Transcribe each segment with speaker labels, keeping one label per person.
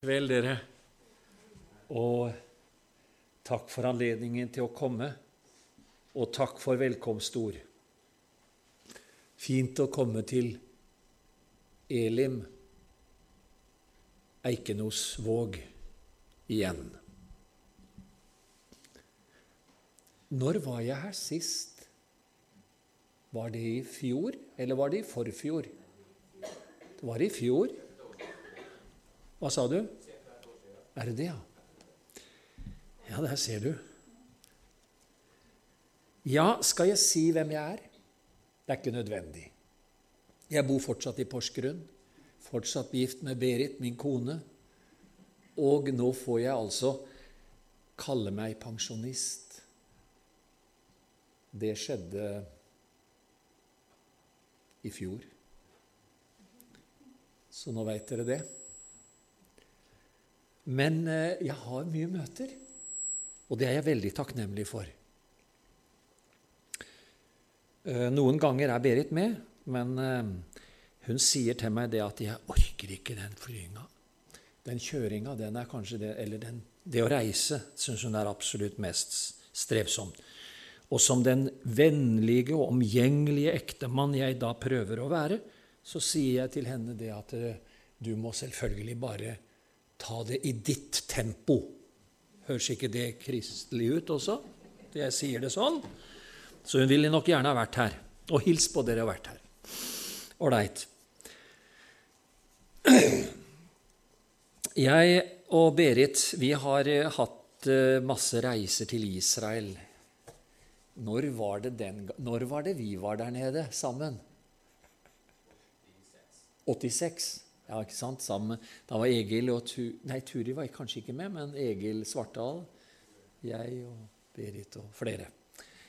Speaker 1: kveld, dere. Og takk for anledningen til å komme, og takk for velkomstord. Fint å komme til Elim, Eikenosvåg, igjen. Når var jeg her sist? Var det i fjor, eller var det i forfjor? Det var i fjor. Hva sa du? Er det det, ja? Ja, der ser du. Ja, skal jeg si hvem jeg er? Det er ikke nødvendig. Jeg bor fortsatt i Porsgrunn, fortsatt gift med Berit, min kone, og nå får jeg altså kalle meg pensjonist. Det skjedde i fjor. Så nå veit dere det. Men eh, jeg har mye møter, og det er jeg veldig takknemlig for. Eh, noen ganger er Berit med, men eh, hun sier til meg det at 'jeg orker ikke den flyginga'. Den kjøringa, den er kanskje det Eller den, det å reise syns hun er absolutt mest strevsomt. Og som den vennlige og omgjengelige ektemann jeg da prøver å være, så sier jeg til henne det at du må selvfølgelig bare Ta det i ditt tempo. Høres ikke det kristelig ut også? Jeg sier det sånn. Så hun ville nok gjerne ha vært her. Og hils på dere har vært her. Ålreit. Jeg og Berit vi har eh, hatt eh, masse reiser til Israel. Når var det, den, når var det vi var der nede sammen? 86. Ja, ikke sant? Sammen. Da var Egil og tu, Nei, Turi var kanskje ikke med, men Egil Svartdal, jeg og Berit og flere.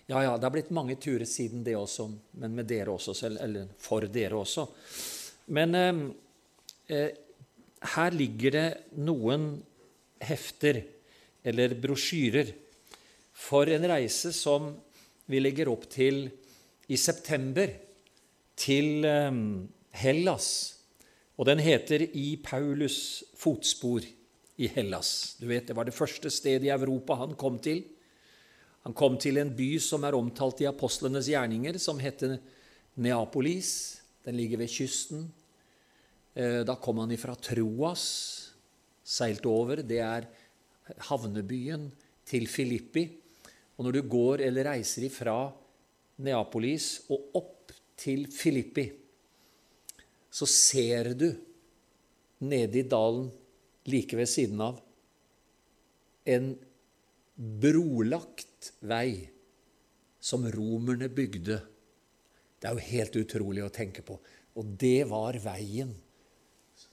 Speaker 1: Ja, ja, det har blitt mange turer siden det også, men med dere også, selv, eller for dere også. Men eh, eh, her ligger det noen hefter, eller brosjyrer, for en reise som vi legger opp til i september, til eh, Hellas og den heter I Paulus' fotspor i Hellas. Du vet, Det var det første stedet i Europa han kom til. Han kom til en by som er omtalt i apostlenes gjerninger, som heter Neapolis. Den ligger ved kysten. Eh, da kom han ifra Troas, seilte over. Det er havnebyen til Filippi. Og når du går eller reiser ifra Neapolis og opp til Filippi, så ser du nede i dalen like ved siden av en brolagt vei som romerne bygde. Det er jo helt utrolig å tenke på. Og det var veien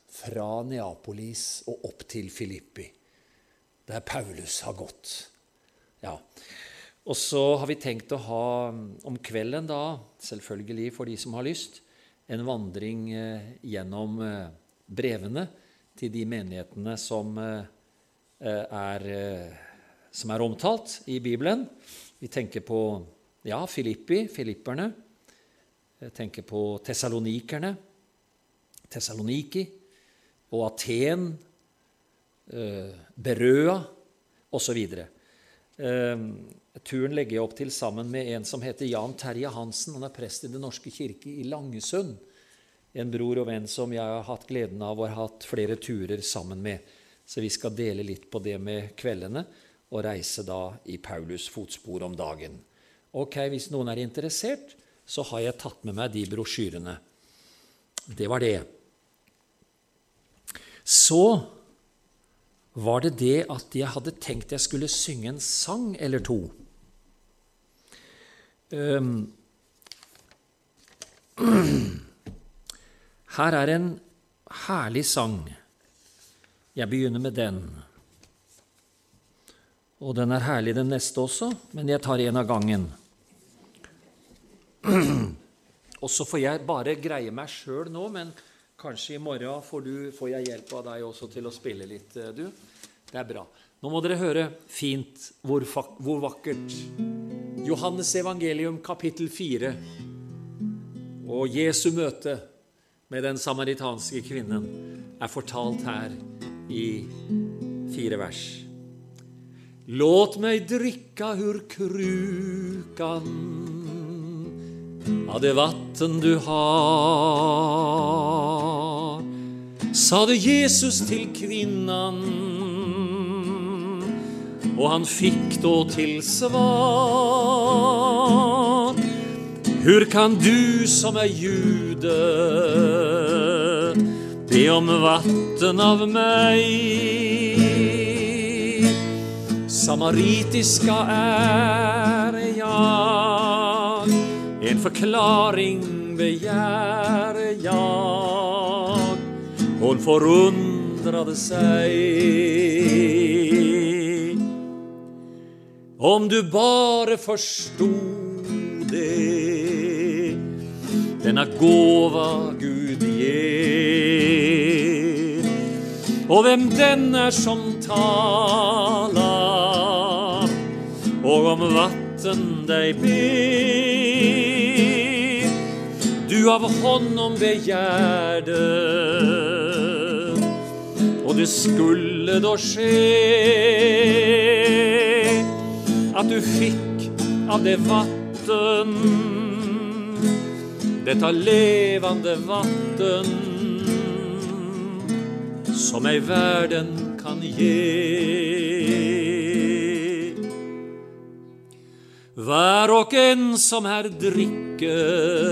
Speaker 1: fra Neapolis og opp til Filippi, der Paulus har gått. Ja. Og så har vi tenkt å ha om kvelden, da, selvfølgelig for de som har lyst, en vandring eh, gjennom eh, brevene til de menighetene som eh, er, som er omtalt i Bibelen. Vi tenker på ja, Filippi, filipperne. Jeg tenker på tessalonikerne, Tessaloniki, og Aten, Berøa osv. Turen legger jeg opp til sammen med en som heter Jan Terje Hansen. Han er prest i Den norske kirke i Langesund. En bror og venn som jeg har hatt gleden av og har hatt flere turer sammen med. Så vi skal dele litt på det med kveldene og reise da i Paulus' fotspor om dagen. Ok, Hvis noen er interessert, så har jeg tatt med meg de brosjyrene. Det var det. Så var det det at jeg hadde tenkt jeg skulle synge en sang eller to. Um, her er en herlig sang. Jeg begynner med den. Og den er herlig, den neste også, men jeg tar en av gangen. Og så får jeg bare greie meg sjøl nå, men kanskje i morgen får, du, får, jeg hjelp av deg også til å spille litt, eh, du. Det er bra. Nå må dere høre fint hvor, hvor vakkert. Johannes evangelium kapittel 4 og Jesu møte med den samaritanske kvinnen er fortalt her i fire vers. Låt meg drikka ur krukan av det vatten du har, sa det Jesus til kvinnan, og han fikk då til svar. Hur kan du som er jude be om vatten av meg? Samaritiska er jeg, en forklaring begjær jeg. Hon forundrade seg. Om du bare forstod det, denne gåva Gud gir, og hvem den er som talar, og om vatten deg ber. Du av honom begjærde, og det skulle da skje at du fikk av det vatten, dette levende vatten, som ei verden kan gi. Hver og en som her drikker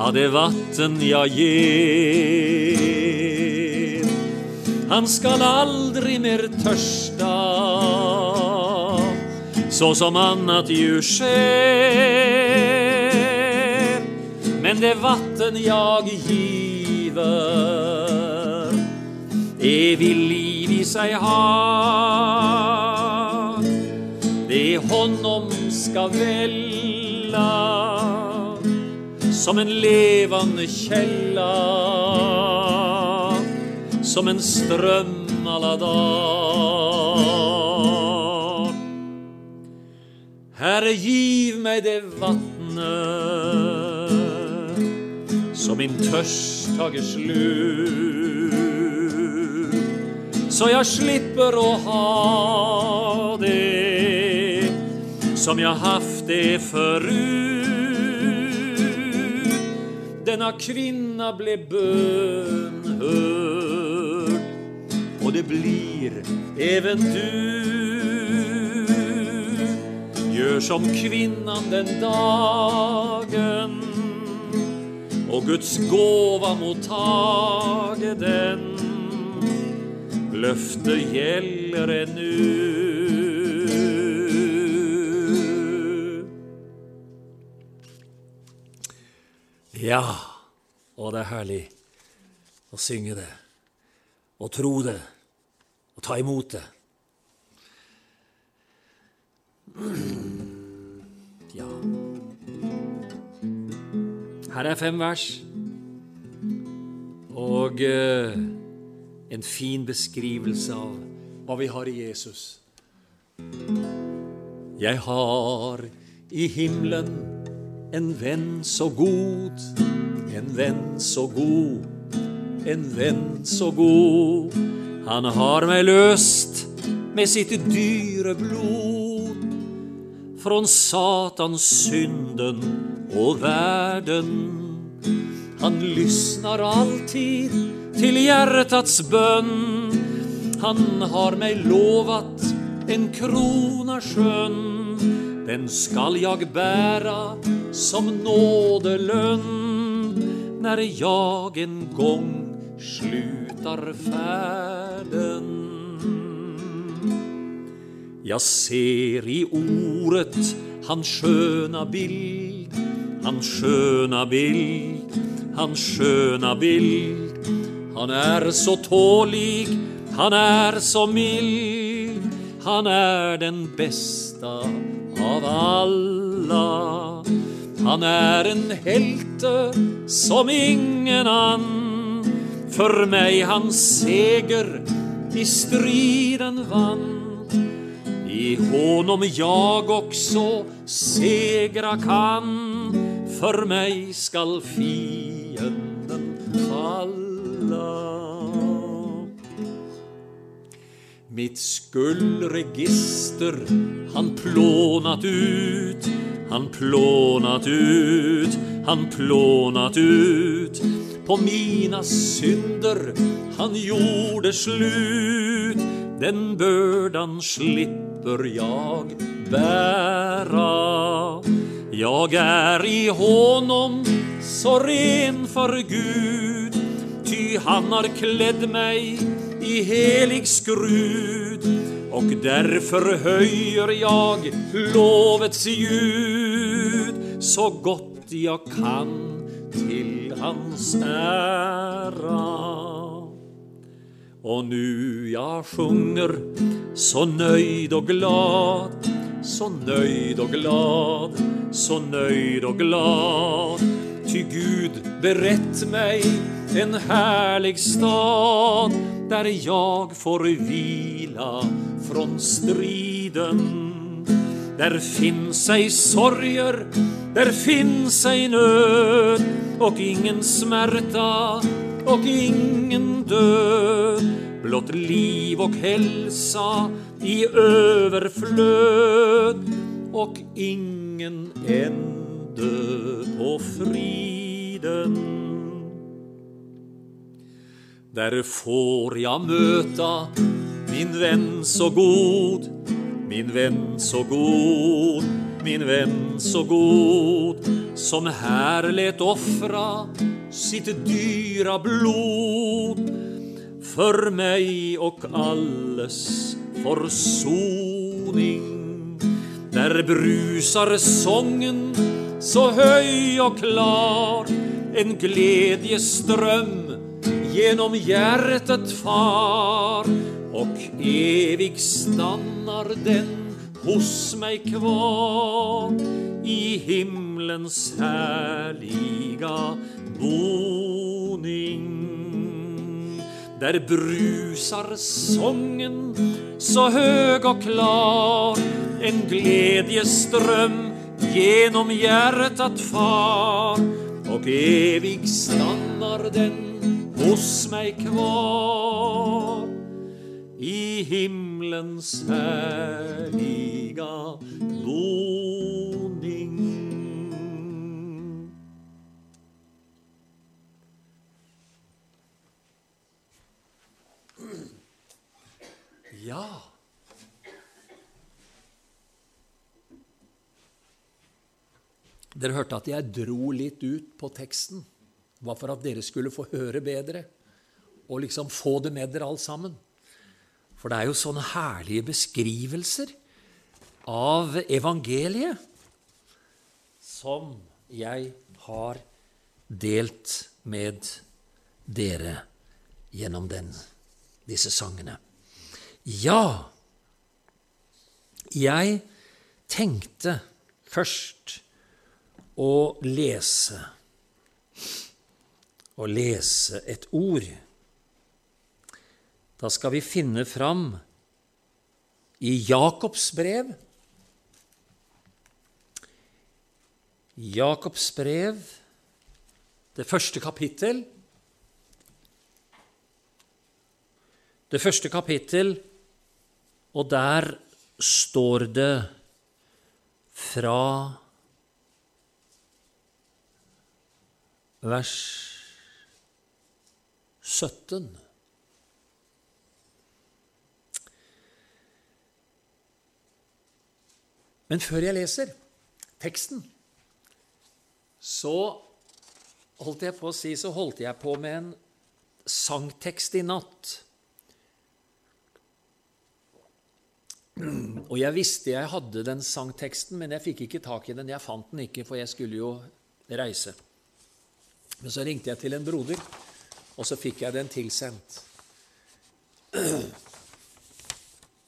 Speaker 1: av det vatten jeg gir, han skal aldri mer tørsta, så som annat ju skjer. Men det vatten jeg giver, evig liv i seg har. Det honom skal välla som en levande källa som en strøm à la dag. Herre, giv meg det vattnet som min tørst tager slut, så jeg slipper å ha det som jeg haft det förut. Denna kvinna ble bönhörd och det blir eventyr. Gjør som kvinnan den dagen og Guds gåva mottage den. Løftet gjelder ennu. Ja, og det er herlig å synge det, og tro det, og ta imot det. Ja. Her er fem vers, og eh, en fin beskrivelse av hva vi har i Jesus. Jeg har i himmelen en venn så god, en venn så god, en venn så god. Han har meg løst med sitt dyre blod från Satans synden og verden. Han lysner alltid til hjertets bønn Han har meg lovat en krona skjønn. Den skal jag bära som nådelønn när jag en gång slutar färden. Jeg ser i ordet hans skjøna bild, hans skjøna bild, hans skjøna bild. Han er så tålig, han er så mild, han er den beste av alla. Han er en helte som ingen ann, för meg hans seger i striden vann. I honom jag också segra kan, för mig skall fienden falla. mitt skuldregister han plånat ut, han plånat ut, han plånat ut. På mina synder. Han gjorde slut, den bördan slipper jag bära. Jag är i honom så ren för Gud, ty han har klädd mig i helig skrud och därför höjer jag lovets ljud så gott jag kan till hans æra. Og nu jeg sjunger så nøyd og glad, så nøyd og glad, så nøyd og glad. Ty Gud berett meg en herlig stad der jeg får hvila från striden. Där finns ej sorger, der finns ej nöd och ingen smärta och ingen död. Blott liv och hälsa i överflöd och ingen ände på friden. Där får jag möta min vän så god, min venn så god, min venn så god. Som her let offra sitt dyra blod. För mig och alles försoning. Där brusar sången så höj och klar. En glädjeström genom hjärtat far och evig stannar den hos mig kvar i himlens härliga boning. Där brusar sången så hög och klar en glädjeström genom hjärtat far och evig stannar den hos mig kvar i himlens härliga boning. Ja. Dere hørte at jeg dro litt ut på teksten. Det var for at dere skulle få høre bedre og liksom få det med dere alle sammen. For det er jo sånne herlige beskrivelser av evangeliet som jeg har delt med dere gjennom den, disse sangene. Ja, jeg tenkte først å lese å lese et ord. Da skal vi finne fram i Jakobs brev Jakobs brev, det første kapittel. Det første kapittel, og der står det fra vers 17. Men før jeg leser teksten, så holdt jeg på å si, så holdt jeg på med en sangtekst i natt. Og jeg visste jeg hadde den sangteksten, men jeg fikk ikke tak i den. Jeg fant den ikke, for jeg skulle jo reise. Men så ringte jeg til en broder og så fikk jeg den tilsendt.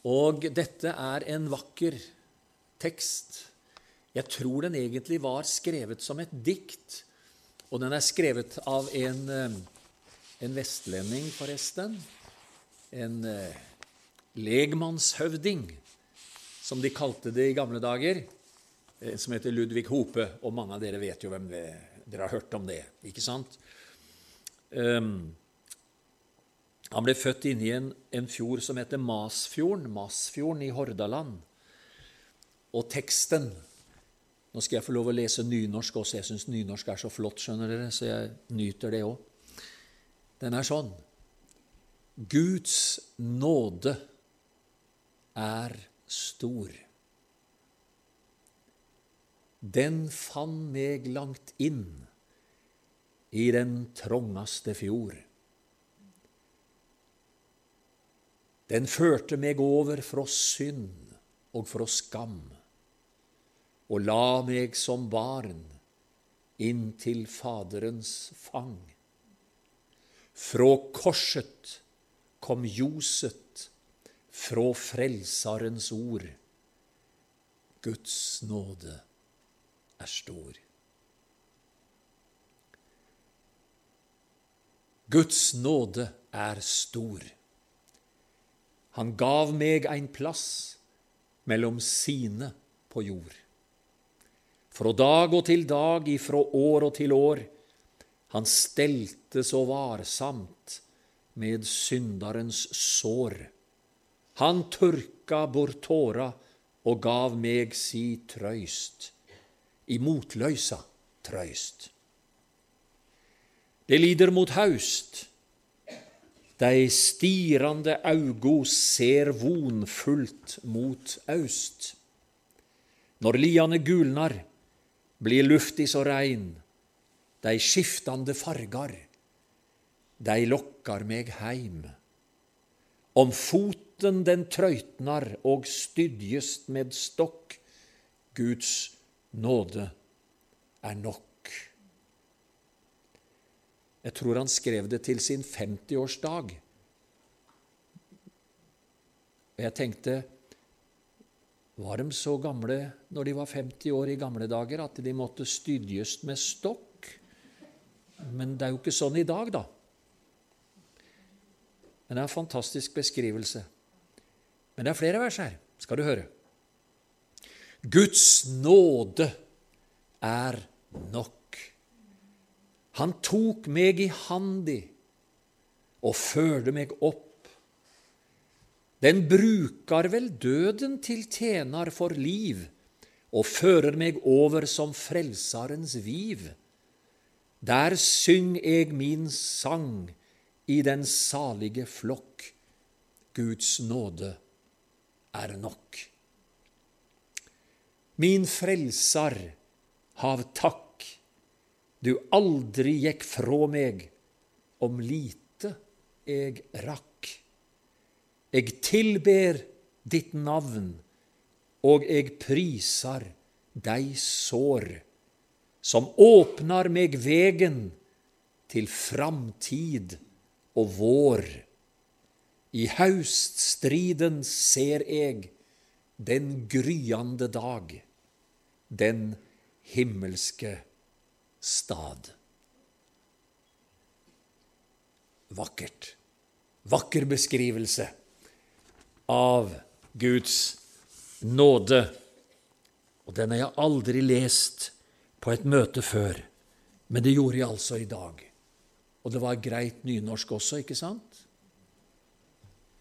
Speaker 1: Og dette er en vakker tekst. Jeg tror den egentlig var skrevet som et dikt, og den er skrevet av en, eh, en vestlending, forresten. En eh, legmannshøvding, som de kalte det i gamle dager, eh, som heter Ludvig Hope. Og mange av dere vet jo hvem det Dere har hørt om det, ikke sant? Um, Han ble født inni en, en fjord som heter Masfjorden, Masfjorden i Hordaland. Og teksten Nå skal jeg få lov å lese nynorsk også. Jeg syns nynorsk er så flott, skjønner dere, så jeg nyter det òg. Den er sånn Guds nåde er stor. Den fann meg langt inn i den trongaste fjord. Den førte meg over fra synd og fra skam, og la meg som barn inn til Faderens fang. Fra korset kom ljoset fra Frelsarens ord. Guds nåde er stor. Guds nåde er stor. Han gav meg ein plass mellom sine på jord. Fra dag og til dag, ifra år og til år, han stelte så varsamt med syndarens sår. Han tørka bort tåra og gav meg si trøyst, i motløysa trøyst. Det lider mot haust, Dei stirrande augo ser vonfullt mot aust. Når liane gulnar, blir luftig så rein, dei skiftande fargar, dei lokkar meg heim. Om foten den trøytnar og stydjest med stokk, Guds nåde er nok. Jeg tror han skrev det til sin 50-årsdag. Og jeg tenkte Var de så gamle når de var 50 år i gamle dager at de måtte stydjes med stokk? Men det er jo ikke sånn i dag, da. Men det er en fantastisk beskrivelse. Men det er flere vers her, skal du høre. Guds nåde er nok. Han tok meg i handi og førte meg opp. Den brukar vel døden til tjener for liv og fører meg over som Frelsarens viv. Der syng eg min sang i den salige flokk. Guds nåde er nok. Min Frelsar, hav takk du aldri gikk fra meg, om lite eg rakk. Eg tilber ditt navn, og eg prisar dei sår, som åpnar meg vegen til framtid og vår. I hauststriden ser eg den gryande dag, den himmelske stad. Vakkert. Vakker beskrivelse av Guds nåde. Og den har jeg aldri lest på et møte før, men det gjorde jeg altså i dag. Og det var greit nynorsk også, ikke sant?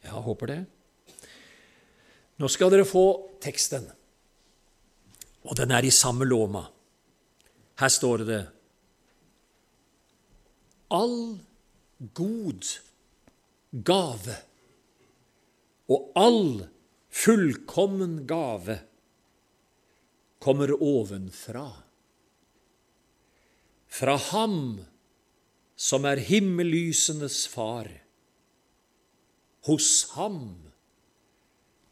Speaker 1: Ja, håper det. Nå skal dere få teksten, og den er i samme låma. Her står det All god gave og all fullkommen gave kommer ovenfra. Fra Ham som er himmellysenes far. Hos Ham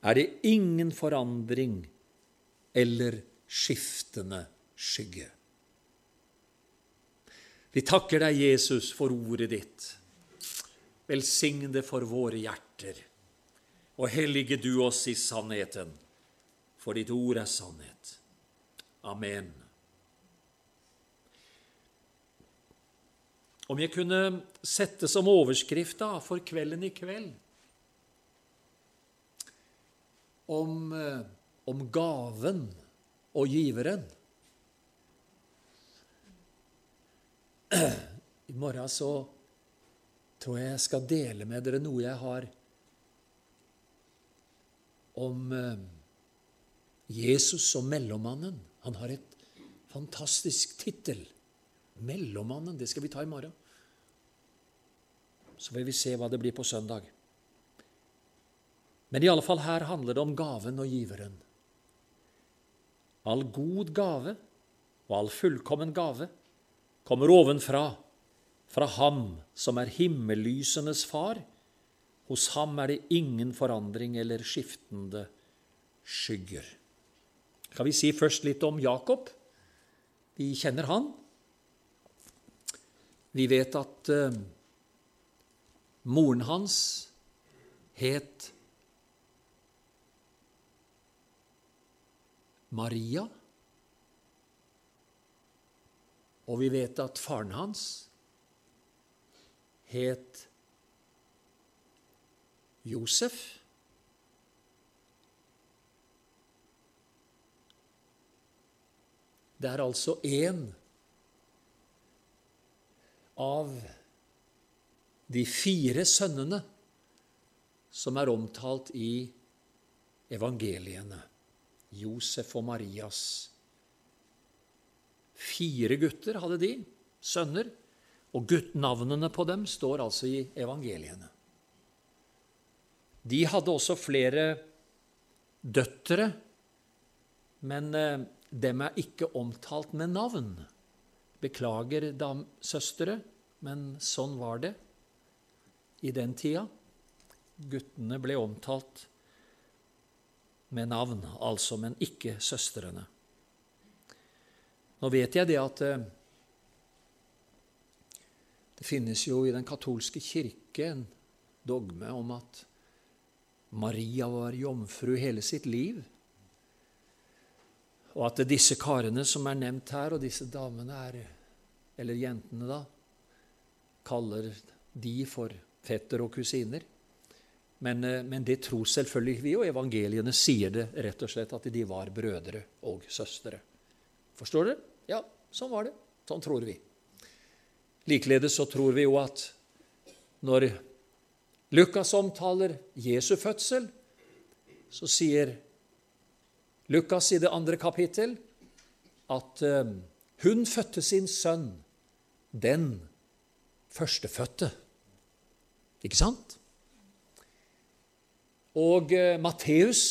Speaker 1: er det ingen forandring eller skiftende skygge. Vi takker deg, Jesus, for ordet ditt. Velsign det for våre hjerter. Og hellige du oss i sannheten, for ditt ord er sannhet. Amen. Om jeg kunne sette som overskrift da, for kvelden i kveld om, eh, om gaven og giveren I morgen så tror jeg jeg skal dele med dere noe jeg har om eh, Jesus som mellommannen. Han har et fantastisk tittel. Mellommannen. Det skal vi ta i morgen. Så vil vi se hva det blir på søndag. Men i alle fall her handler det om gaven og giveren. All god gave og all fullkommen gave kommer ovenfra, fra Ham som er himmellysenes far. Hos ham er det ingen forandring eller skiftende skygger. Skal vi si først litt om Jakob? Vi kjenner han. Vi vet at uh, moren hans het Maria. Og vi vet at faren hans het Josef. Det er altså én av de fire sønnene som er omtalt i evangeliene. Josef og Marias. Fire gutter hadde de, sønner, og guttnavnene på dem står altså i evangeliene. De hadde også flere døtre, men eh, dem er ikke omtalt med navn. Beklager, dam, søstre, men sånn var det i den tida. Guttene ble omtalt med navn, altså, men ikke søstrene. Nå vet jeg det at eh, det finnes jo i den katolske kirke en dogme om at Maria var jomfru hele sitt liv, og at disse karene som er nevnt her, og disse damene er, eller jentene, da, kaller de for fetter og kusiner. Men, eh, men, det tror selvfølgelig vi, og evangeliene sier det rett og slett at de var brødre og søstre. Forstår dere? Ja, sånn var det. Sånn tror vi. Likeledes så tror vi jo at når Lukas omtaler Jesu fødsel, så sier Lukas i det andre kapittel at uh, hun fødte sin sønn, den førstefødte. Ikke sant? Og eh, Matteus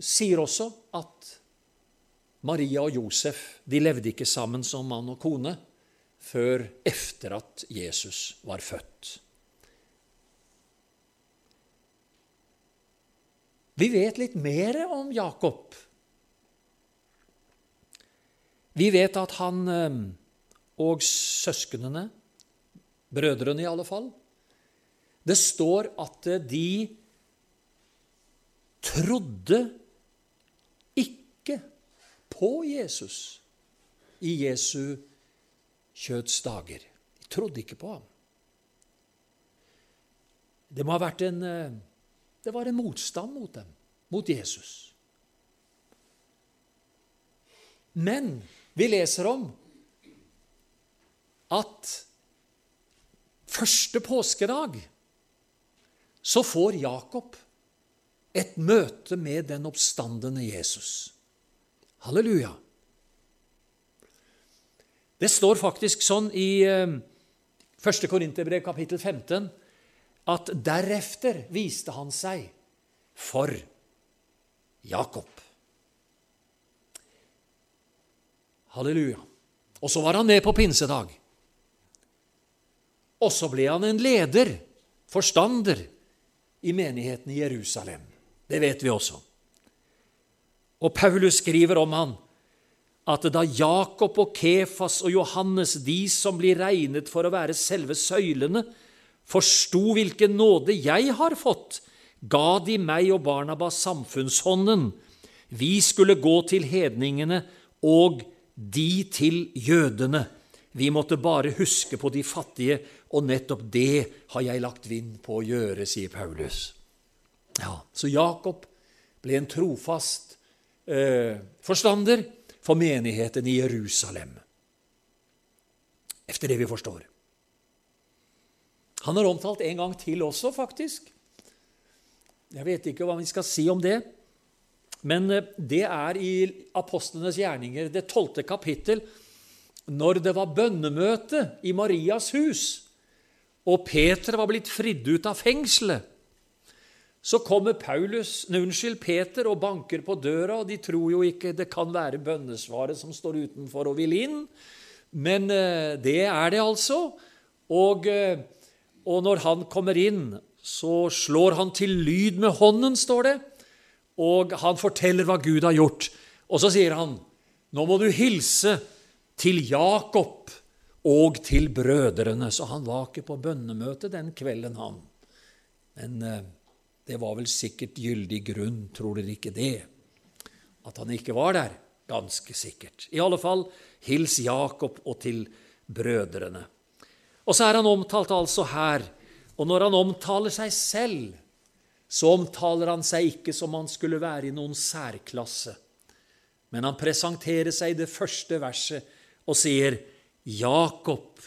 Speaker 1: sier også at Maria og Josef de levde ikke sammen som mann og kone før efter at Jesus var født. Vi vet litt mer om Jakob. Vi vet at han eh, og søsknene, brødrene i alle fall Det står at de trodde ikke på Jesus i Jesu kjøtts dager. De trodde ikke på ham. Det må ha vært en eh, Det var en motstand mot dem, mot Jesus. Men vi leser om at første påskedag så får Jakob et møte med den oppstandende Jesus. Halleluja. Det står faktisk sånn i 1. Eh, Korinterbrev kapittel 15 at derefter viste han seg for Jakob. Halleluja. Og så var han med på pinsedag. Og så ble han en leder, forstander, i menigheten i Jerusalem. Det vet vi også. Og Paulus skriver om han at da Jakob og Kefas og Johannes, de som blir regnet for å være selve søylene, forsto hvilken nåde jeg har fått, ga de meg og Barnabas samfunnshånden. Vi skulle gå til hedningene og de til jødene. Vi måtte bare huske på de fattige, og nettopp det har jeg lagt vind på å gjøre, sier Paulus. Ja, Så Jakob ble en trofast eh, forstander for menigheten i Jerusalem. Efter det vi forstår. Han er omtalt en gang til også, faktisk. Jeg vet ikke hva vi skal si om det. Men eh, det er i apostlenes gjerninger, det tolvte kapittel, når det var bønnemøte i Marias hus, og Peter var blitt fridd ut av fengselet. Så kommer Paulus, unnskyld, Peter og banker på døra, og de tror jo ikke det kan være bønnesvaret som står utenfor og vil inn. Men eh, det er det altså. Og, eh, og når han kommer inn, så slår han til lyd med hånden, står det. Og han forteller hva Gud har gjort. Og så sier han, 'Nå må du hilse til Jakob og til brødrene.' Så han var ikke på bønnemøte den kvelden, han. Men eh, det var vel sikkert gyldig grunn, tror dere ikke det? At han ikke var der? Ganske sikkert. I alle fall, hils Jakob og til brødrene. Og så er han omtalt altså her. Og når han omtaler seg selv, så omtaler han seg ikke som han skulle være i noen særklasse. Men han presenterer seg i det første verset og sier Jakob,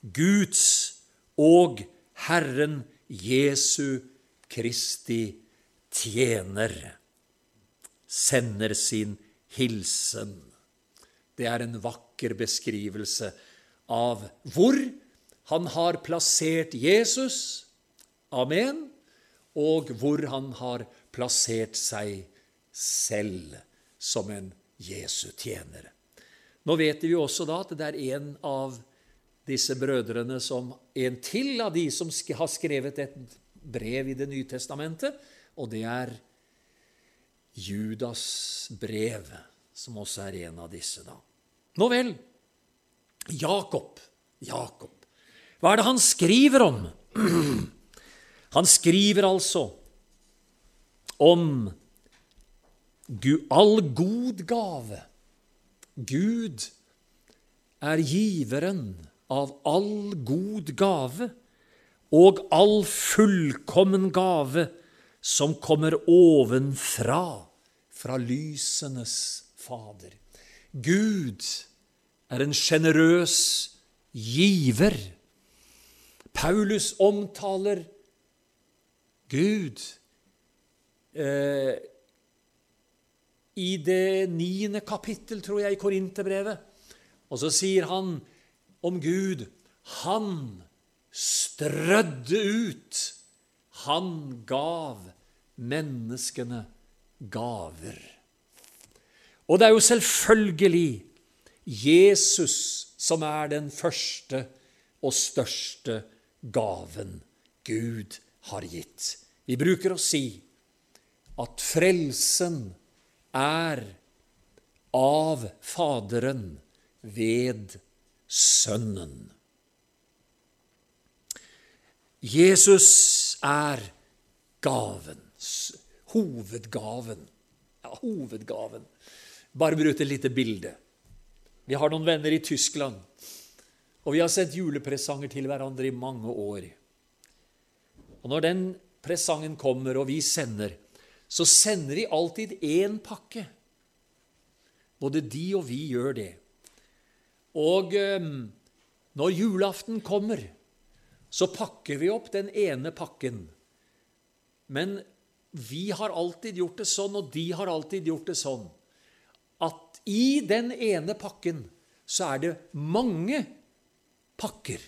Speaker 1: Guds og Herren Jesu Kristi tjener sender sin hilsen. Det er en vakker beskrivelse av hvor han har plassert Jesus, amen, og hvor han har plassert seg selv som en Jesu tjener. Nå vet vi også da at det er en av disse brødrene som En til av de som har skrevet et brev i Det nye testamentet, og det er Judas brev, som også er en av disse, da. Nå vel, Jakob. Jakob. Hva er det han skriver om? Han skriver altså om all god gave. Gud er giveren av all god gave og all fullkommen gave som kommer ovenfra, fra lysenes Fader. Gud er en sjenerøs giver. Paulus omtaler Gud eh, i det niende kapittel, tror jeg, i Korinterbrevet. Og så sier han om Gud Han strødde ut. Han gav menneskene gaver. Og det er jo selvfølgelig Jesus som er den første og største gaven Gud har gitt. Vi bruker å si at frelsen er av Faderen ved Sønnen. Jesus er gaven. Hovedgaven. Ja, hovedgaven. Bare bruk et lite bilde. Vi har noen venner i Tyskland, og vi har sendt julepresanger til hverandre i mange år. Og når den presangen kommer, og vi sender, så sender vi alltid én pakke. Både de og vi gjør det. Og eh, når julaften kommer, så pakker vi opp den ene pakken. Men vi har alltid gjort det sånn, og de har alltid gjort det sånn, at i den ene pakken så er det mange pakker.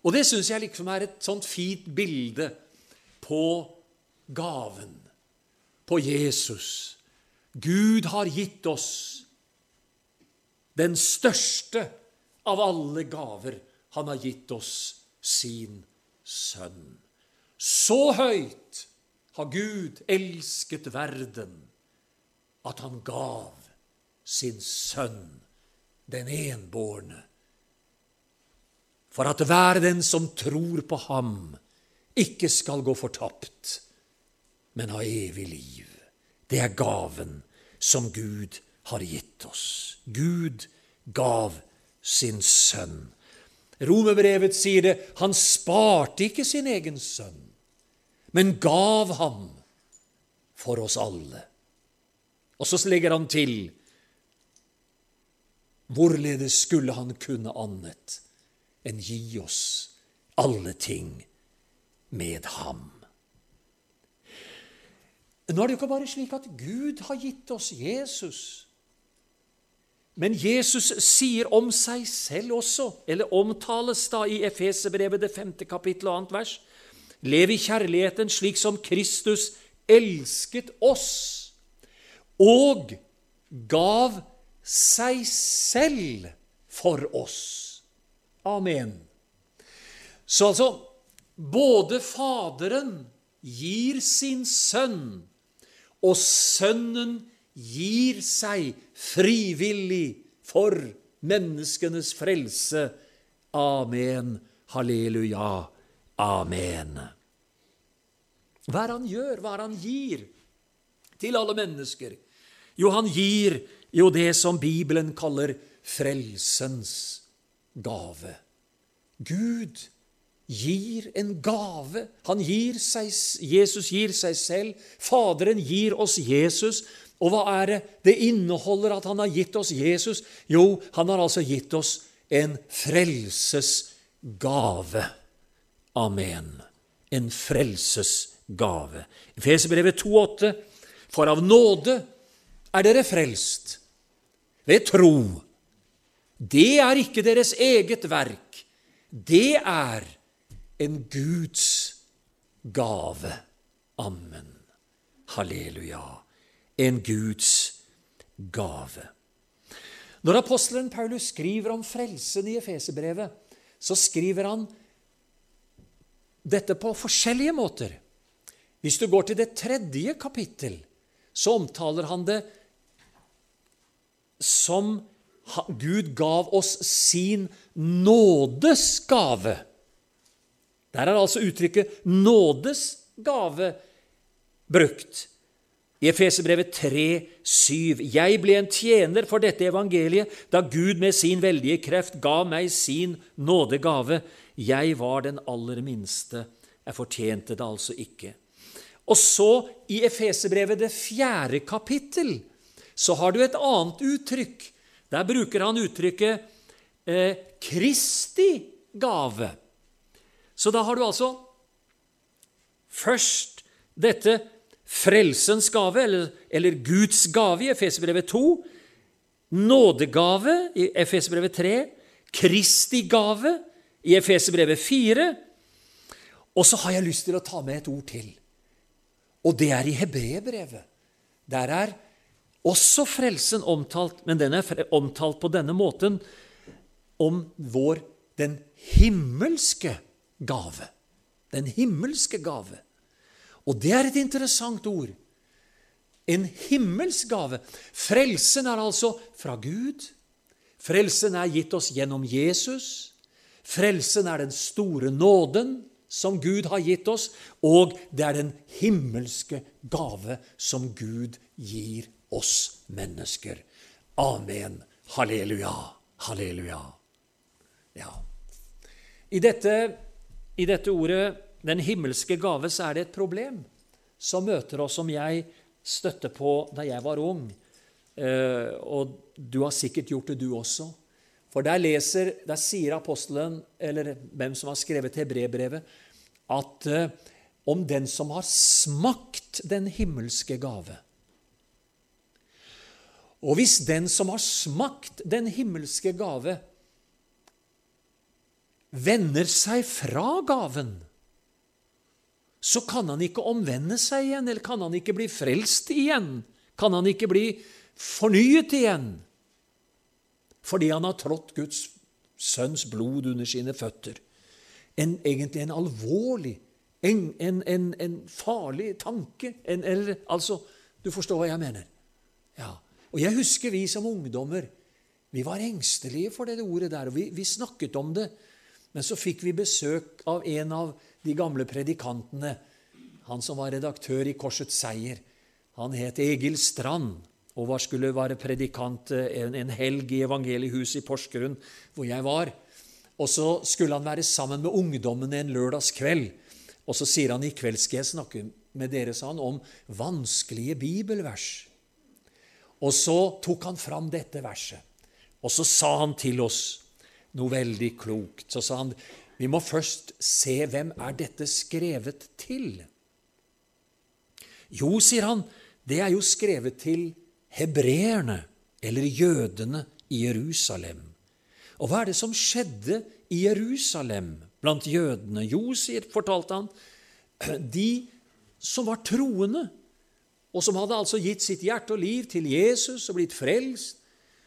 Speaker 1: Og det syns jeg liksom er et sånt fint bilde på gaven, på Jesus. Gud har gitt oss den største av alle gaver han har gitt oss sin sønn. Så høyt har Gud elsket verden at han gav sin sønn, den enbårne, for at hver den som tror på ham, ikke skal gå fortapt, men ha evig liv. Det er gaven som Gud har gitt oss. Gud gav sin sønn. Romerbrevet sier det han sparte ikke sin egen sønn, men gav ham for oss alle. Og så legger han til Hvorledes skulle han kunne annet enn gi oss alle ting med ham. Nå er det jo ikke bare slik at Gud har gitt oss Jesus. Men Jesus sier om seg selv også, eller omtales da i Efeserbrevet det femte kapittel og annet vers, Lev i kjærligheten slik som Kristus elsket oss og gav seg selv for oss. Amen. Så altså både Faderen gir sin sønn, og Sønnen gir seg frivillig for menneskenes frelse. Amen. Halleluja. Amen. Hva er han gjør, hva er han gir til alle mennesker? Jo, han gir jo det som Bibelen kaller frelsens gave. Gud gir en gave. Han gir seg, Jesus gir seg selv. Faderen gir oss Jesus. Og hva er det det inneholder at han har gitt oss Jesus? Jo, han har altså gitt oss en frelsesgave. Amen. En frelsesgave. Efeserbrevet 2,8.: For av nåde er dere frelst ved tro. Det er ikke deres eget verk. Det er en Guds gave. Amen. Halleluja. En Guds gave. Når apostelen Paulus skriver om frelsen i Efeserbrevet, så skriver han dette på forskjellige måter. Hvis du går til det tredje kapittel, så omtaler han det som Gud gav oss sin nådes gave. Der er altså uttrykket 'nådes gave' brukt. I Efeserbrevet 3, 7. Jeg ble en tjener for dette evangeliet da Gud med sin veldige kreft ga meg sin nådegave. Jeg var den aller minste. Jeg fortjente det altså ikke. Og så, i Efeserbrevet, det fjerde kapittel, så har du et annet uttrykk. Der bruker han uttrykket eh, 'Kristi gave'. Så da har du altså først dette frelsens gave, eller, eller Guds gave i Efesbrevet 2, nådegave i Efesbrevet 3, Kristi gave i Efesbrevet 4. Og så har jeg lyst til å ta med et ord til, og det er i Hebreerbrevet. Der er også frelsen omtalt, men den er omtalt på denne måten om vår den himmelske gave. Den himmelske gave. Og det er et interessant ord. En himmelsk gave. Frelsen er altså fra Gud. Frelsen er gitt oss gjennom Jesus. Frelsen er den store nåden som Gud har gitt oss, og det er den himmelske gave som Gud gir oss mennesker. Amen. Halleluja. Halleluja. Ja. I dette i dette ordet 'den himmelske gave' så er det et problem som møter oss, som jeg støtte på da jeg var ung. Eh, og du har sikkert gjort det, du også. For der, leser, der sier apostelen, eller hvem som har skrevet hebrebrevet, at eh, om den som har smakt den himmelske gave Og hvis den som har smakt den himmelske gave, vender seg fra gaven, så kan han ikke omvende seg igjen, eller kan han ikke bli frelst igjen? Kan han ikke bli fornyet igjen? Fordi han har trådt Guds sønns blod under sine føtter. En, egentlig en alvorlig, en, en, en farlig tanke. eller, altså, Du forstår hva jeg mener? Ja. Og jeg husker vi som ungdommer vi var engstelige for det ordet der, og vi, vi snakket om det. Men så fikk vi besøk av en av de gamle predikantene, han som var redaktør i Korsets seier. Han het Egil Strand og var, skulle være predikant eh, en, en helg i Evangeliehuset i Porsgrunn, hvor jeg var. Og så skulle han være sammen med ungdommene en lørdagskveld. Og så sier han i kveld skal jeg snakke med dere sa han, om vanskelige bibelvers. Og så tok han fram dette verset, og så sa han til oss noe veldig klokt. Så sa han Vi må først se hvem er dette skrevet til. Jo, sier han, det er jo skrevet til hebreerne, eller jødene, i Jerusalem. Og hva er det som skjedde i Jerusalem blant jødene? Jo, sier, fortalte han, de som var troende, og som hadde altså gitt sitt hjerte og liv til Jesus og blitt frelst,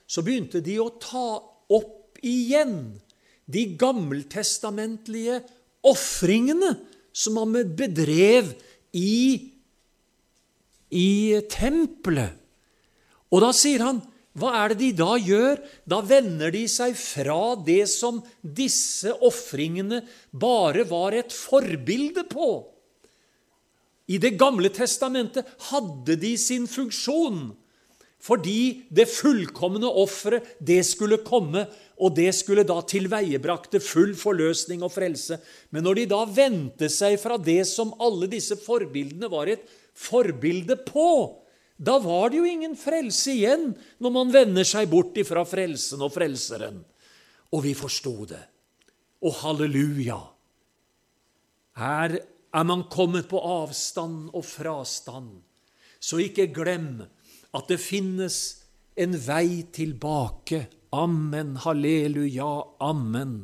Speaker 1: så begynte de å ta opp igjen de gammeltestamentlige ofringene som man bedrev i, i tempelet. Og da sier han, hva er det de da gjør? Da vender de seg fra det som disse ofringene bare var et forbilde på. I Det gamle testamentet hadde de sin funksjon fordi det fullkomne offeret, det skulle komme, og det skulle da tilveiebrakte full forløsning og frelse. Men når de da vendte seg fra det som alle disse forbildene var et forbilde på, da var det jo ingen frelse igjen når man vender seg bort ifra frelsen og frelseren. Og vi forsto det. Og halleluja! Her er man kommet på avstand og frastand. Så ikke glem at det finnes en vei tilbake. Amen, halleluja, amen.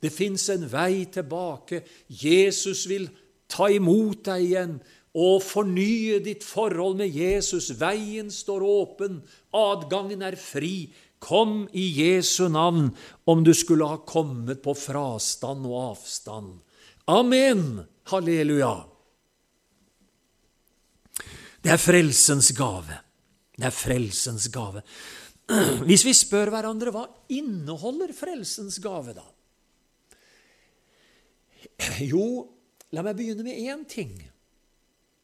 Speaker 1: Det fins en vei tilbake. Jesus vil ta imot deg igjen og fornye ditt forhold med Jesus. Veien står åpen, adgangen er fri. Kom i Jesu navn om du skulle ha kommet på frastand og avstand. Amen! Halleluja! Det er frelsens gave. Det er frelsens gave. Hvis vi spør hverandre hva inneholder frelsens gave, da? Jo, la meg begynne med én ting.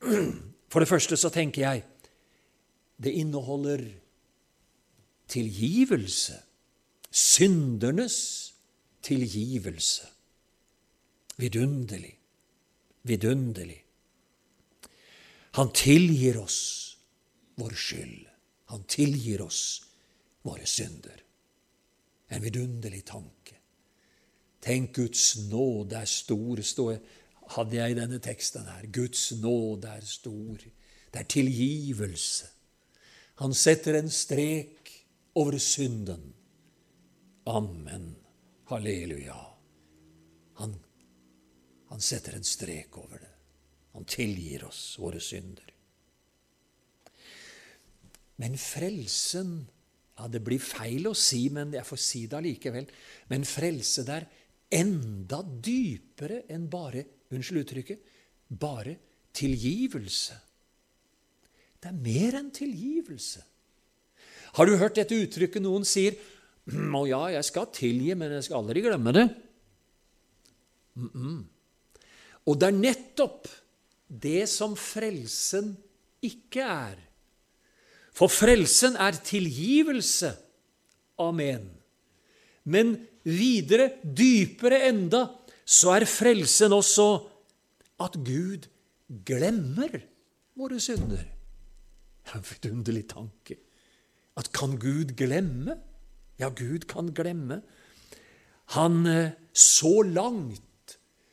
Speaker 1: For det første så tenker jeg det inneholder tilgivelse. Syndernes tilgivelse. Vidunderlig. Vidunderlig. Han tilgir oss vår skyld. Han tilgir oss våre synder. En vidunderlig tanke. Tenk, Guds nåde er stor, står hadde jeg i denne teksten her. Guds nåde er stor. Det er tilgivelse. Han setter en strek over synden. Amen. Halleluja. Han, han setter en strek over det. Han tilgir oss våre synder. Men frelsen ja, Det blir feil å si, men jeg får si det allikevel. Men frelse der enda dypere enn bare unnskyld uttrykket bare tilgivelse. Det er mer enn tilgivelse. Har du hørt dette uttrykket noen sier «Mm, 'Å ja, jeg skal tilgi, men jeg skal aldri glemme det'? Mm -mm. Og det er nettopp det som frelsen ikke er. For frelsen er tilgivelse. Amen. Men videre, dypere enda, så er frelsen også at Gud glemmer våre synder. Det er en vidunderlig tanke. At kan Gud glemme? Ja, Gud kan glemme. Han eh, så langt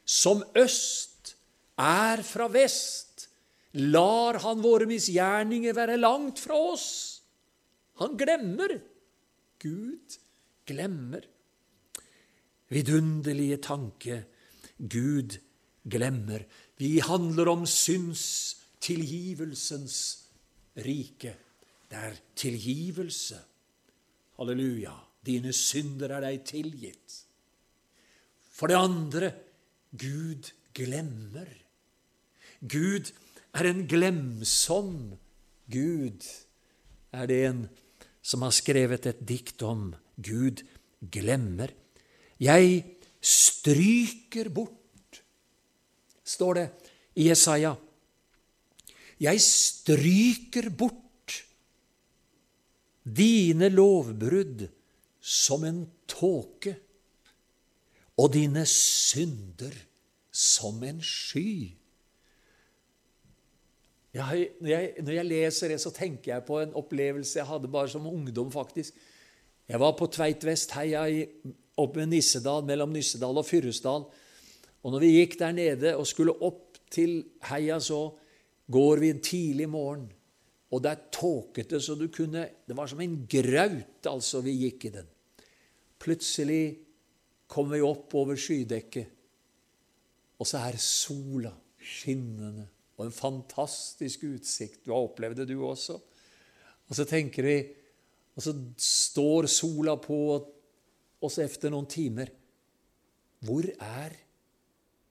Speaker 1: som øst er fra vest, lar han våre misgjerninger være langt fra oss. Han glemmer. Gud glemmer. Vidunderlige tanke. Gud glemmer. Vi handler om synstilgivelsens rike. Det er tilgivelse. Halleluja. Dine synder er deg tilgitt. For det andre Gud glemmer. Gud er en glemsom Gud. Er det en som har skrevet et dikt om Gud glemmer? Jeg stryker bort, står det i Jesaja. Jeg stryker bort dine lovbrudd som en tåke og dine synder som en sky. Jeg, når, jeg, når, jeg, leser det, så tenker jeg på en opplevelse jeg hadde bare som ungdom. faktisk. Jeg var på Tveit Vestheia oppe med Nissedal, mellom Nissedal og Fyrresdal. Og når vi gikk der nede og skulle opp til heia, så går vi en tidlig morgen, og det er tåkete, så du kunne Det var som en graut, altså, vi gikk i den. Plutselig kommer vi opp over skydekket, og så er sola skinnende og en fantastisk utsikt. Du har opplevd det, du også. Og så tenker vi Og så står sola på, oss etter noen timer Hvor er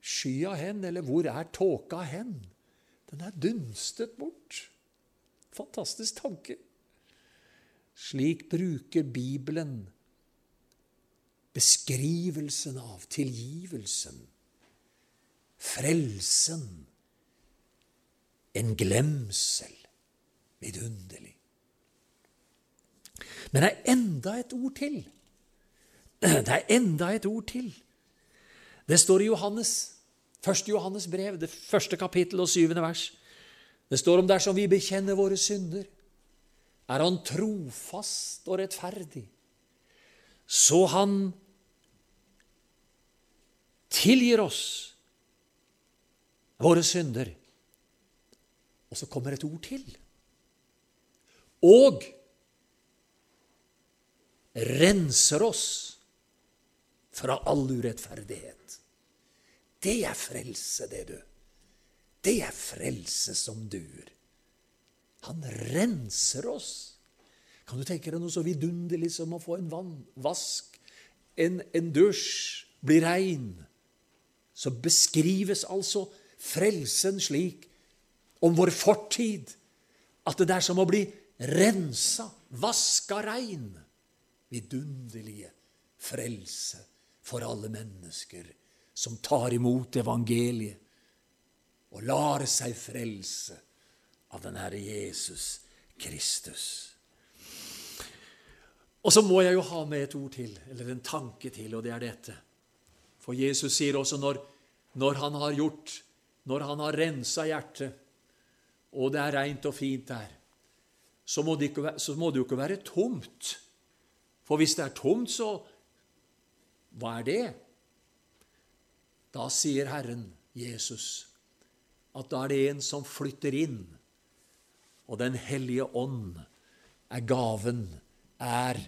Speaker 1: skya hen, eller hvor er tåka hen? Den er dunstet bort. Fantastisk tanke. Slik bruker Bibelen beskrivelsen av tilgivelsen, frelsen, en glemsel. Vidunderlig. Men det er enda et ord til. Det er enda et ord til. Det står i Johannes, første Johannes brev, det første kapittel og syvende vers. Det står om dersom vi bekjenner våre synder, er Han trofast og rettferdig, så Han tilgir oss våre synder. Og så kommer et ord til. Og renser oss fra all urettferdighet. Det er frelse, det, du. Det er frelse som duer. Han renser oss. Kan du tenke deg noe så vidunderlig som å få en vannvask, en, en dusj, bli rein? Så beskrives altså frelsen slik om vår fortid at det er som å bli rensa, vaska rein. Vidunderlige frelse for alle mennesker som tar imot evangeliet og lar seg frelse av den Herre Jesus Kristus. Og så må jeg jo ha med et ord til, eller en tanke til, og det er dette. For Jesus sier også når, når han har gjort, når han har rensa hjertet, og det er reint og fint der, så må, det ikke, så må det jo ikke være tomt. For hvis det er tomt, så hva er det? Da sier Herren, Jesus, at da er det en som flytter inn, og Den hellige ånd er gaven, er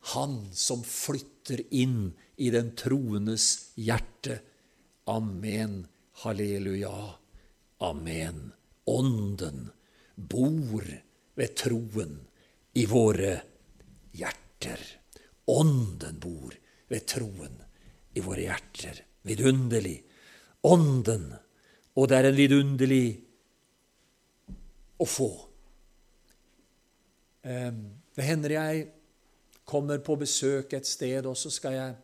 Speaker 1: Han som flytter inn i den troendes hjerte. Amen. Halleluja. Amen. Ånden bor ved troen i våre hjerter. Ånden bor ved troen i våre hjerter. Vidunderlig. Ånden. Og det er en vidunderlig å få. Det hender jeg kommer på besøk et sted, og så skal jeg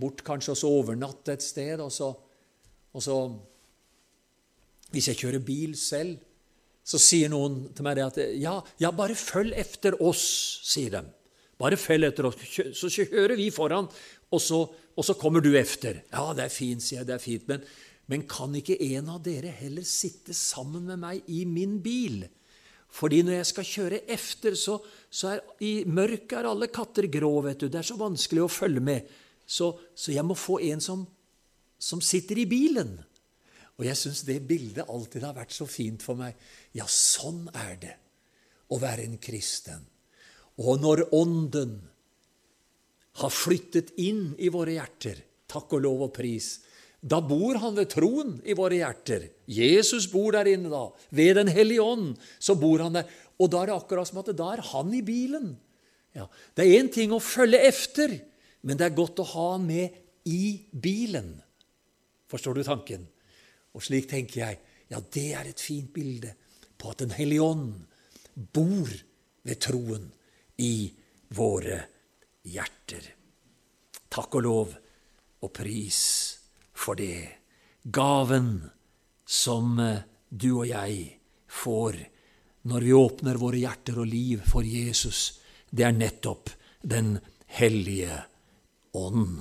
Speaker 1: bort kanskje og overnatte et sted, og så, og så hvis jeg kjører bil selv, så sier noen til meg det at ja, ja, bare følg etter oss, sier de. Bare følg etter oss, så kjører vi foran, og så, og så kommer du efter. Ja, det er fint, sier jeg, det er fint, men, men kan ikke en av dere heller sitte sammen med meg i min bil? Fordi når jeg skal kjøre efter, så, så er i mørket er alle katter grå, vet du. Det er så vanskelig å følge med. Så, så jeg må få en som, som sitter i bilen. Og jeg syns det bildet alltid har vært så fint for meg. Ja, sånn er det å være en kristen. Og når Ånden har flyttet inn i våre hjerter, takk og lov og pris, da bor han ved troen i våre hjerter. Jesus bor der inne da. Ved Den hellige ånd så bor han der. Og da er det akkurat som at da er han i bilen. Ja, det er én ting å følge efter, men det er godt å ha han med i bilen. Forstår du tanken? Og slik tenker jeg ja, det er et fint bilde på at Den hellige ånd bor ved troen i våre hjerter. Takk og lov og pris for det. Gaven som eh, du og jeg får når vi åpner våre hjerter og liv for Jesus, det er nettopp Den hellige ånd.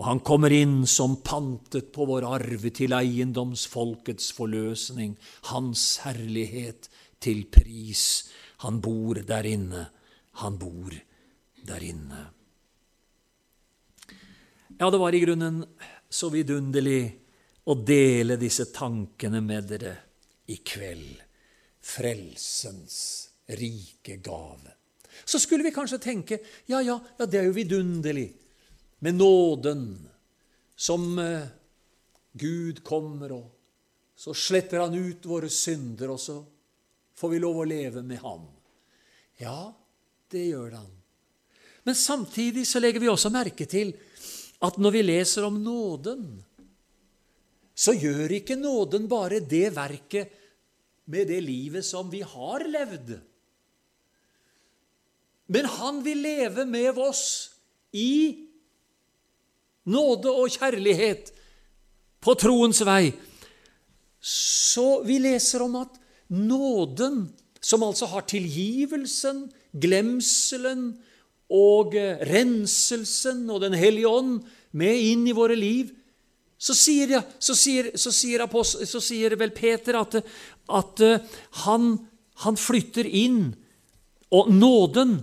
Speaker 1: Og han kommer inn som pantet på vår arve til eiendomsfolkets forløsning, hans herlighet til pris. Han bor der inne, han bor der inne. Ja, det var i grunnen så vidunderlig å dele disse tankene med dere i kveld. Frelsens rike gave. Så skulle vi kanskje tenke ja, ja, ja det er jo vidunderlig med nåden som eh, Gud kommer, og så sletter han ut våre synder, og så får vi lov å leve med ham. Ja, det gjør han. Men samtidig så legger vi også merke til at når vi leser om nåden, så gjør ikke nåden bare det verket med det livet som vi har levd. Men han vil leve med oss i nåde og kjærlighet på troens vei. Så vi leser om at nåden, som altså har tilgivelsen, glemselen og eh, renselsen og Den hellige ånd med inn i våre liv, så sier, ja, så sier, så sier, apostel, så sier vel Peter at, at uh, han, han, flytter inn. Og nåden,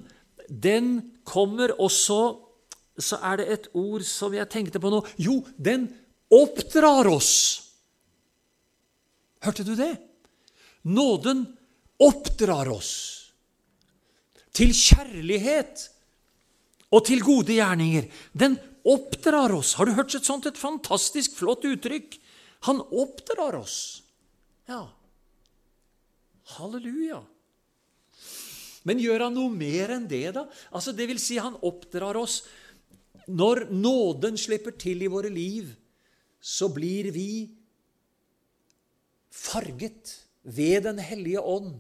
Speaker 1: den kommer også Så er det et ord som jeg tenkte på nå. Jo, den oppdrar oss. Hørte du det? Nåden oppdrar oss til kjærlighet og til gode gjerninger. Den oppdrar oss. Har du hørt et sånt et fantastisk flott uttrykk? Han oppdrar oss. Ja. Halleluja. Men gjør han noe mer enn det, da? Altså, det vil si, han oppdrar oss. Når nåden slipper til i våre liv, så blir vi farget ved Den hellige ånd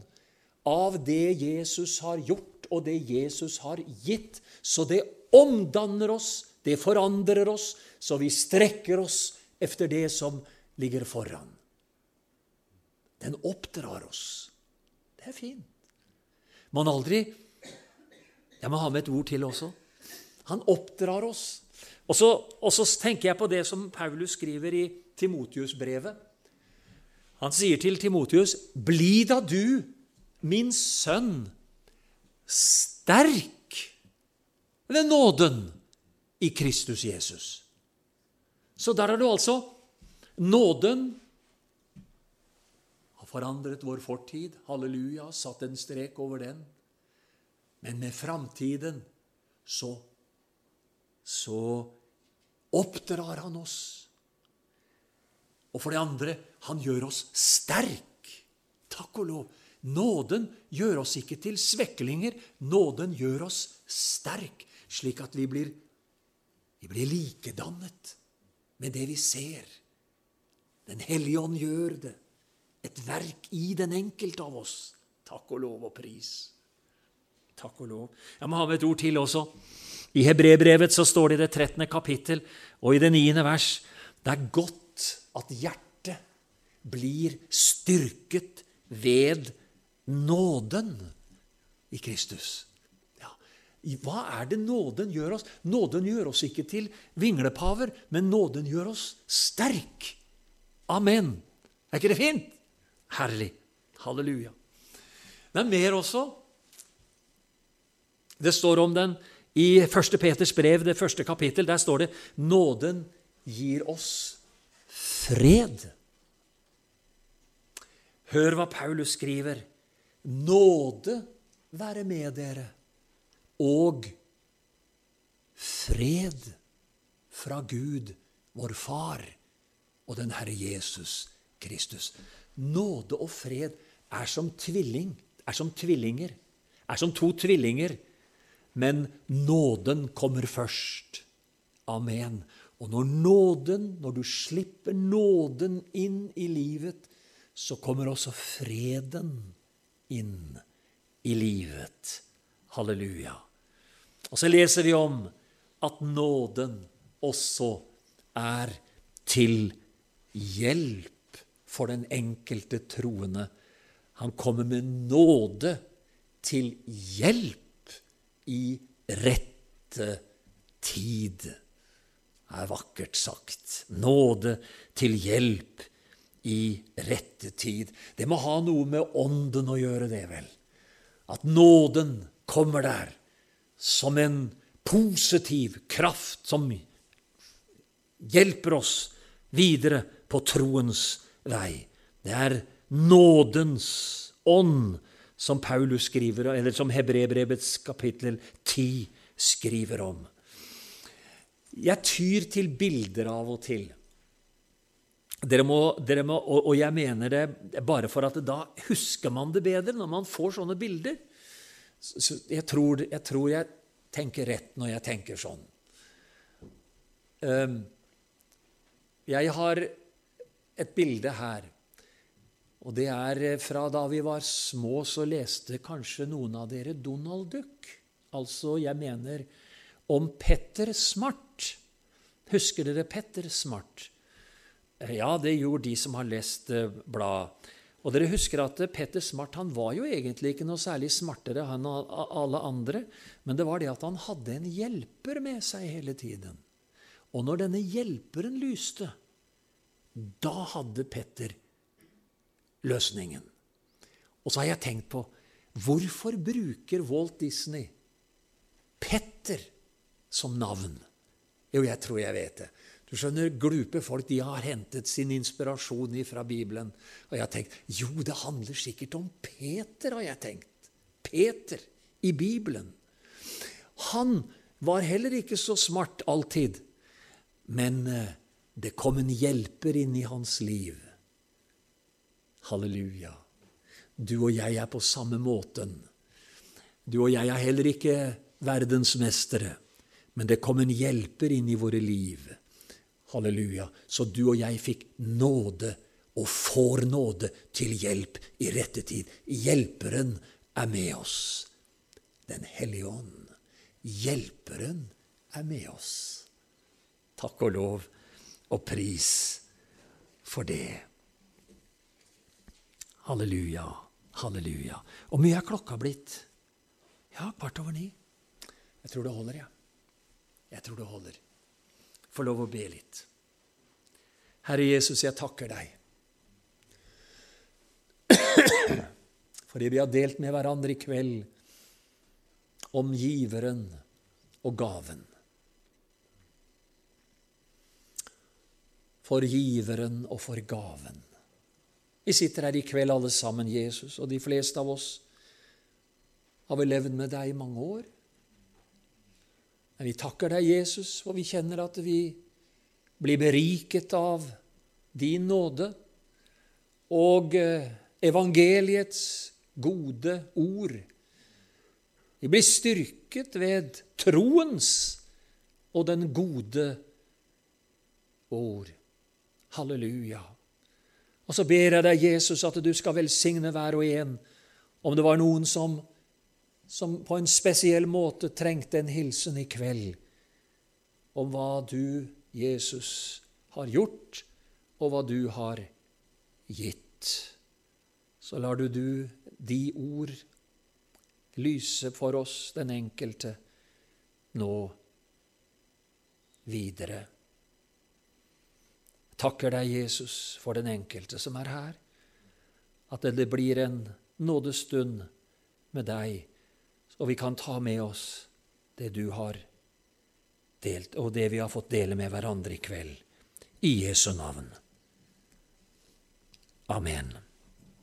Speaker 1: av det Jesus har gjort, og det Jesus har gitt. Så det omdanner oss, det forandrer oss, så vi strekker oss efter det som ligger foran. Den oppdrar oss. Det er fint. Man aldri Jeg må ha med et ord til også. Han oppdrar oss. Og så, og så tenker jeg på det som Paulus skriver i Timotius-brevet. Han sier til Timotius.: Bli da du, min sønn, sterk ved nåden i Kristus Jesus. Så der er du altså nåden har forandret vår fortid. Halleluja, satt en strek over den. Men med framtiden så så oppdrar han oss. Og for det andre han gjør oss sterk. Takk og lov. Nåden gjør oss ikke til sveklinger. Nåden gjør oss sterk, slik at vi blir, vi blir likedannet med det vi ser. Den hellige ånd gjør det. Et verk i den enkelte av oss. Takk og lov og pris. Takk og lov. Jeg må ha med et ord til også. I Hebrebrevet så står det i det 13. kapittel og i det 9. vers det er godt at hjertet blir styrket ved nåden i Kristus. Ja. Hva er det nåden gjør oss? Nåden gjør oss ikke til vinglepaver, men nåden gjør oss sterk. Amen. Er ikke det fint? Herlig. Halleluja. Det er mer også. Det står om den i 1. Peters brev, det første kapittel. Der står det 'Nåden gir oss fred'. Hør hva Paulus skriver nåde være med dere og fred fra Gud, vår Far, og den Herre Jesus Kristus. Nåde og fred er som tvilling, er som tvillinger, er som to tvillinger. Men nåden kommer først. Amen. Og når nåden, når du slipper nåden inn i livet, så kommer også freden inn i livet. Halleluja. Og så leser vi om at nåden også er til hjelp for den enkelte troende. Han kommer med nåde til hjelp i rette tid. Det er vakkert sagt. Nåde til hjelp i rette tid. Det må ha noe med ånden å gjøre, det vel. At nåden kommer der som en positiv kraft som hjelper oss videre på troens vei. Det er nådens ånd som Paulus skriver, eller som Hebrebrevets kapittel 10 skriver om. Jeg tyr til bilder av og til. Dere må, dere må, og, jeg mener det bare for at da husker man det bedre når man får sånne bilder. Så jeg, tror, jeg tror jeg tenker rett når jeg tenker sånn. Ehm, jeg har et bilde her. Og det er fra da vi var små, så leste kanskje noen av dere Donald Duck. Altså, jeg mener om Petter Smart. Husker dere Petter Smart? Ja, det gjorde de som har lest eh, bladet. Og dere husker at Petter Smart han var jo egentlig ikke noe særlig smartere enn alle andre, men det var det at han hadde en hjelper med seg hele tiden. Og når denne hjelperen lyste, da hadde Petter løsningen. Og så har jeg tenkt på hvorfor bruker Walt Disney Petter som navn? Jo, jeg tror jeg vet det. Du skjønner, Glupe folk de har hentet sin inspirasjon fra Bibelen. Og jeg har tenkt jo, det handler sikkert om Peter, har jeg tenkt. Peter i Bibelen. Han var heller ikke så smart alltid, men eh, det kom en hjelper inn i hans liv. Halleluja. Du og jeg er på samme måten. Du og jeg er heller ikke verdensmestere, men det kom en hjelper inn i våre liv. Halleluja. Så du og jeg fikk nåde og får nåde til hjelp i rette tid. Hjelperen er med oss. Den hellige ånd. Hjelperen er med oss. Takk og lov og pris for det. Halleluja, halleluja. Hvor mye er klokka blitt? Ja, kvart over ni. Jeg tror det holder, jeg. Ja. Jeg tror det holder få lov å be litt. Herre Jesus, jeg takker deg fordi vi har delt med hverandre i kveld om giveren og gaven. For giveren og for gaven. Vi sitter her i kveld alle sammen, Jesus, og de fleste av oss har vel levd med deg i mange år. Men vi takker deg, Jesus, for vi kjenner at vi blir beriket av din nåde og eh, evangeliets gode ord. Vi blir styrket ved troens og den gode ord. Halleluja. Og så ber jeg deg, Jesus, at du skal velsigne hver og en, om det var noen som som på en spesiell måte trengte en hilsen i kveld om hva du, Jesus, har gjort, og hva du har gitt. Så lar du, du de ord lyse for oss, den enkelte, nå videre. Takker deg, Jesus, for den enkelte som er her, at det blir en nådestund med deg og vi kan ta med oss det du har delt, og det vi har fått dele med hverandre i kveld. I Jesu navn. Amen.